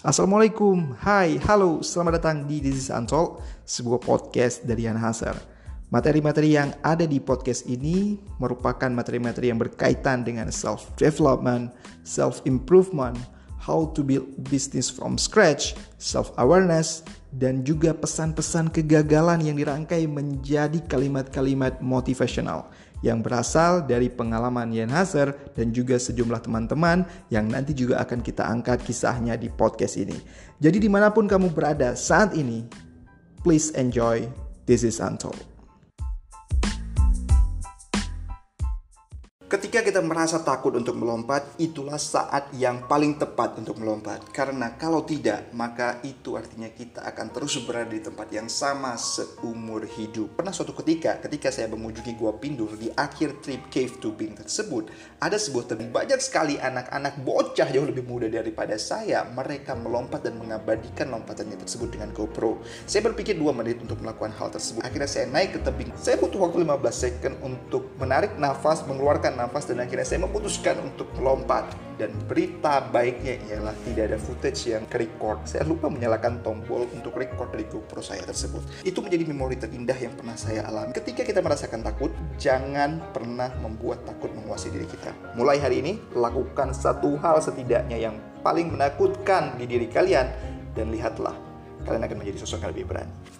Assalamualaikum, hai, halo, selamat datang di This is Untold, sebuah podcast dari Yan Hasar. Materi-materi yang ada di podcast ini merupakan materi-materi yang berkaitan dengan self-development, self-improvement, how to build business from scratch, self-awareness, dan juga pesan-pesan kegagalan yang dirangkai menjadi kalimat-kalimat motivational yang berasal dari pengalaman Yen Hazer dan juga sejumlah teman-teman yang nanti juga akan kita angkat kisahnya di podcast ini. Jadi di mana pun kamu berada saat ini, please enjoy This is Untold. Ketika kita merasa takut untuk melompat, itulah saat yang paling tepat untuk melompat. Karena kalau tidak, maka itu artinya kita akan terus berada di tempat yang sama seumur hidup. Pernah suatu ketika, ketika saya mengunjungi Gua Pindur di akhir trip Cave Tubing tersebut, ada sebuah tebing banyak sekali anak-anak bocah jauh lebih muda daripada saya. Mereka melompat dan mengabadikan lompatannya tersebut dengan GoPro. Saya berpikir dua menit untuk melakukan hal tersebut. Akhirnya saya naik ke tebing. Saya butuh waktu 15 second untuk menarik nafas, mengeluarkan nafas dan akhirnya saya memutuskan untuk melompat dan berita baiknya ialah tidak ada footage yang record saya lupa menyalakan tombol untuk record dari GoPro saya tersebut. Itu menjadi memori terindah yang pernah saya alami. Ketika kita merasakan takut jangan pernah membuat takut menguasai diri kita. Mulai hari ini lakukan satu hal setidaknya yang paling menakutkan di diri kalian. Dan lihatlah kalian akan menjadi sosok yang lebih berani